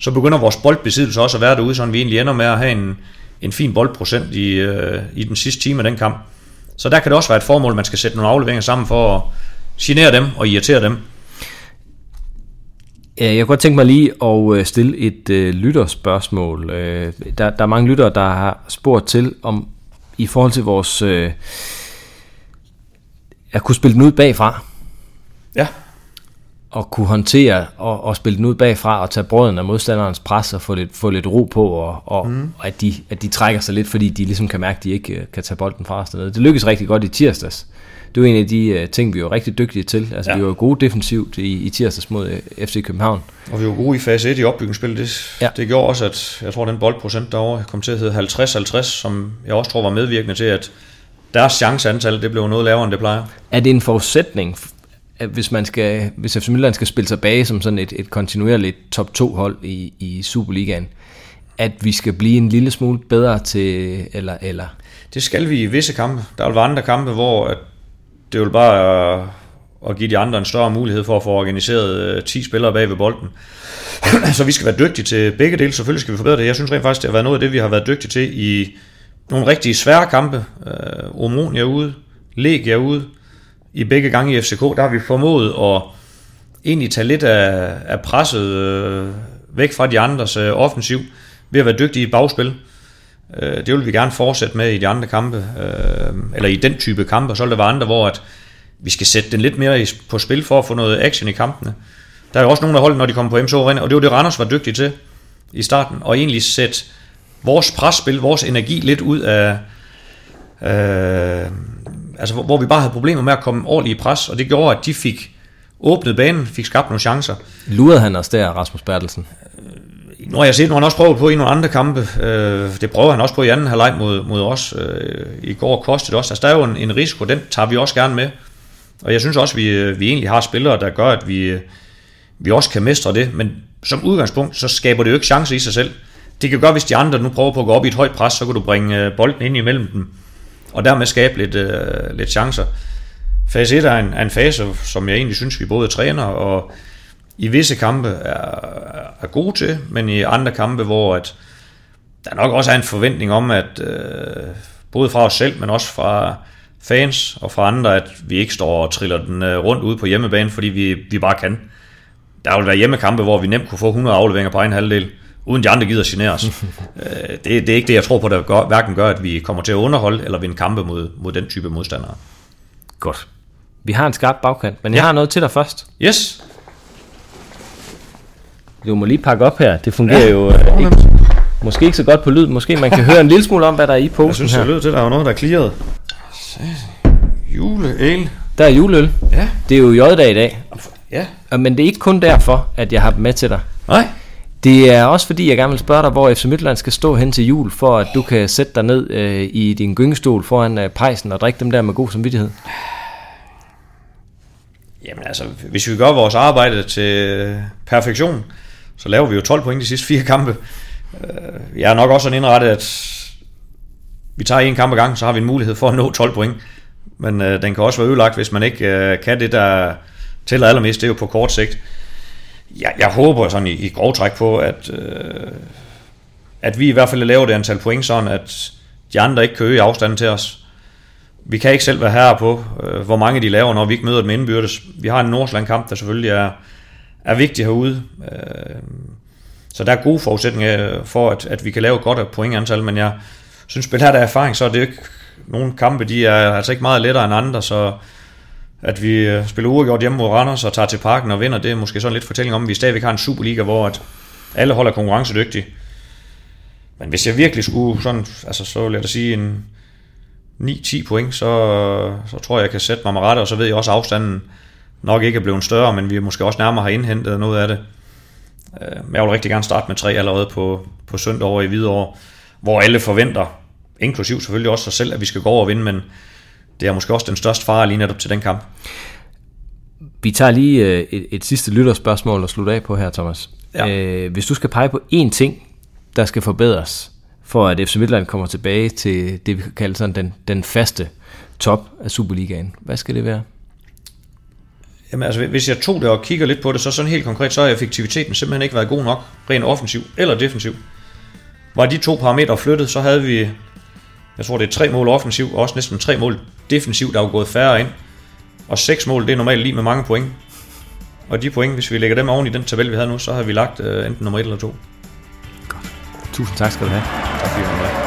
så begynder vores boldbesiddelse også at være derude, så vi egentlig ender med at have en, en fin boldprocent i, øh, i den sidste time af den kamp. Så der kan det også være et formål, at man skal sætte nogle afleveringer sammen for at genere dem og irritere dem. Ja, jeg kunne godt tænke mig lige at øh, stille et øh, lytterspørgsmål. Øh, der, der er mange lyttere, der har spurgt til, om i forhold til vores... Øh, at kunne spille den ud bagfra, Ja, og kunne håndtere og, og spille den ud bagfra og tage brøden af modstanderens pres og få lidt, få lidt ro på, og, og, mm. og at, de, at de trækker sig lidt, fordi de ligesom kan mærke, at de ikke øh, kan tage bolden fra os. Det lykkedes rigtig godt i tirsdags. Det var en af de uh, ting, vi var rigtig dygtige til. Altså, ja. Vi var gode defensivt i, i tirsdags mod uh, FC København. og vi var gode i fase 1 i opbygningsspillet. Det, Ja. det gjorde også, at jeg tror, den boldprocent derovre kom til at hedde 50-50, som jeg også tror var medvirkende til, at deres chanceantal det blev noget lavere, end det plejer. Er det en forudsætning, hvis man skal, hvis FC Midtjylland skal spille sig bag som sådan et, et kontinuerligt top 2 hold i, i Superligaen, at vi skal blive en lille smule bedre til, eller, eller Det skal vi i visse kampe. Der vil være andre kampe, hvor at det vil bare at give de andre en større mulighed for at få organiseret øh, 10 spillere bag ved bolden. så vi skal være dygtige til begge dele. Selvfølgelig skal vi forbedre det. Jeg synes rent faktisk, det har været noget af det, vi har været dygtige til i nogle rigtig svære kampe. Øh, Omonia ude, Legia ude. I begge gange i FCK, der har vi formået at egentlig tage lidt af, af presset øh, væk fra de andres øh, offensiv ved at være dygtige i bagspil. Øh, det vil vi gerne fortsætte med i de andre kampe, øh, eller i den type kampe, og så vil der være andre, hvor at vi skal sætte den lidt mere i, på spil for at få noget action i kampene. Der er jo også nogle af holdene, når de kommer på MSO Arena, og det var det, Randers var dygtig til i starten, og egentlig sætte vores presspil, vores energi lidt ud af, øh, altså hvor, hvor vi bare havde problemer med at komme ordentligt i pres, og det gjorde, at de fik åbnet banen, fik skabt nogle chancer. lurede han os der, Rasmus Bertelsen? Nu har jeg set, nu har han også prøvet på i nogle andre kampe. Øh, det prøver han også på i anden halvleg mod, mod os. Øh, I går kostede det også. Altså, der er jo en, en risiko, den tager vi også gerne med. Og jeg synes også, vi, øh, vi egentlig har spillere, der gør, at vi, øh, vi også kan mestre det. Men som udgangspunkt, så skaber det jo ikke chance i sig selv. Det kan gøre, hvis de andre nu prøver på at gå op i et højt pres, så kan du bringe øh, bolden ind imellem dem. Og dermed skabe lidt, øh, lidt chancer. Fase 1 er en, er en fase, som jeg egentlig synes, vi både træner og i visse kampe er, er gode til, men i andre kampe, hvor at der nok også er en forventning om, at øh, både fra os selv, men også fra fans og fra andre, at vi ikke står og triller den øh, rundt ude på hjemmebane, fordi vi, vi bare kan. Der vil være hjemmekampe, hvor vi nemt kunne få 100 afleveringer på egen halvdel, uden de andre gider genere os. øh, det, det er ikke det, jeg tror på, der gør, hverken gør, at vi kommer til at underholde eller vinde kampe mod, mod den type modstandere. Godt. Vi har en skarp bagkant, men jeg Ja. har noget til dig først. Yes, Du må lige pakke op her. Det fungerer Ja. jo øh, ikke, måske ikke så godt på lyd. Måske man kan høre en lille smule om, hvad der er i jeg posen synes, her. det lyder til, at der er noget, der er clearet. Juleøl. Der er juleøl. Ja, Det er jo J-dag i dag. ja. Og- Men det er ikke kun derfor, at jeg har dem med til dig. Nej, Det er også fordi, jeg gerne vil spørge dig, hvor FC Midtjylland skal stå hen til jul, for at du kan sætte dig ned øh, i din gyngestol foran øh, pejsen og drikke dem der med god samvittighed. Jamen altså, hvis vi gør vores arbejde til perfektion, så laver vi jo 12 point de sidste fire kampe. Øh, jeg er nok også sådan indrettet, at vi tager en kamp ad gang, så har vi en mulighed for at nå 12 point. Men øh, den kan også være ødelagt, hvis man ikke øh, kan det, der tæller allermest. Det er jo på kort sigt. Jeg, jeg håber sådan i, i grov træk på, at, øh, at vi i hvert fald laver det antal point, sådan at de andre ikke kan øge afstanden til os. Vi kan ikke selv være her på, øh, hvor mange de laver, når vi ikke møder dem indbyrdes. Vi har en Nordsland-kamp, der selvfølgelig er, er vigtig herude. Øh, så der er gode forudsætninger for, at, at vi kan lave godt af pointantal, men jeg synes, spil her der erfaring, så er det ikke nogle kampe, de er altså ikke meget lettere end andre, så at vi øh, spiller uafgjort hjemme mod Randers og tager til parken og vinder, det er måske sådan lidt fortælling om, at vi stadigvæk har en Superliga, hvor at alle holder konkurrencedygtige. Men hvis jeg virkelig skulle sådan, altså så vil jeg da sige en 9-10 point, så, så tror jeg, jeg kan sætte mig med rette, og så ved jeg også, afstanden nok ikke er blevet større, men vi måske også nærmere har indhentet noget af det. Øh, jeg vil rigtig gerne starte med tre allerede på, på søndag over i Hvidovre, hvor alle forventer, inklusiv selvfølgelig også sig selv, at vi skal gå over og vinde, men det er måske også den største fare lige netop til den kamp. Vi tager lige øh, et, et sidste lytterspørgsmål og slutter af på her, Thomas. Ja. Øh, hvis du skal pege på én ting, der skal forbedres, for at FC Midtland kommer tilbage til det, vi kan kalde sådan den, den faste top af Superligaen, hvad skal det være? Jamen altså, hvis jeg tog det og kigger lidt på det, så sådan helt konkret, så har effektiviteten simpelthen ikke været god nok, rent offensiv eller defensiv. Var de to parametre flyttet, så havde vi, jeg tror det er tre mål offensiv, og også næsten tre mål defensiv, der er gået færre ind. Og seks mål, det er normalt lige med mange point. Og de point, hvis vi lægger dem oven i den tabel, vi havde nu, så har vi lagt uh, enten nummer et eller to. Godt. Tusind tak skal du have. Tak fordi du var med.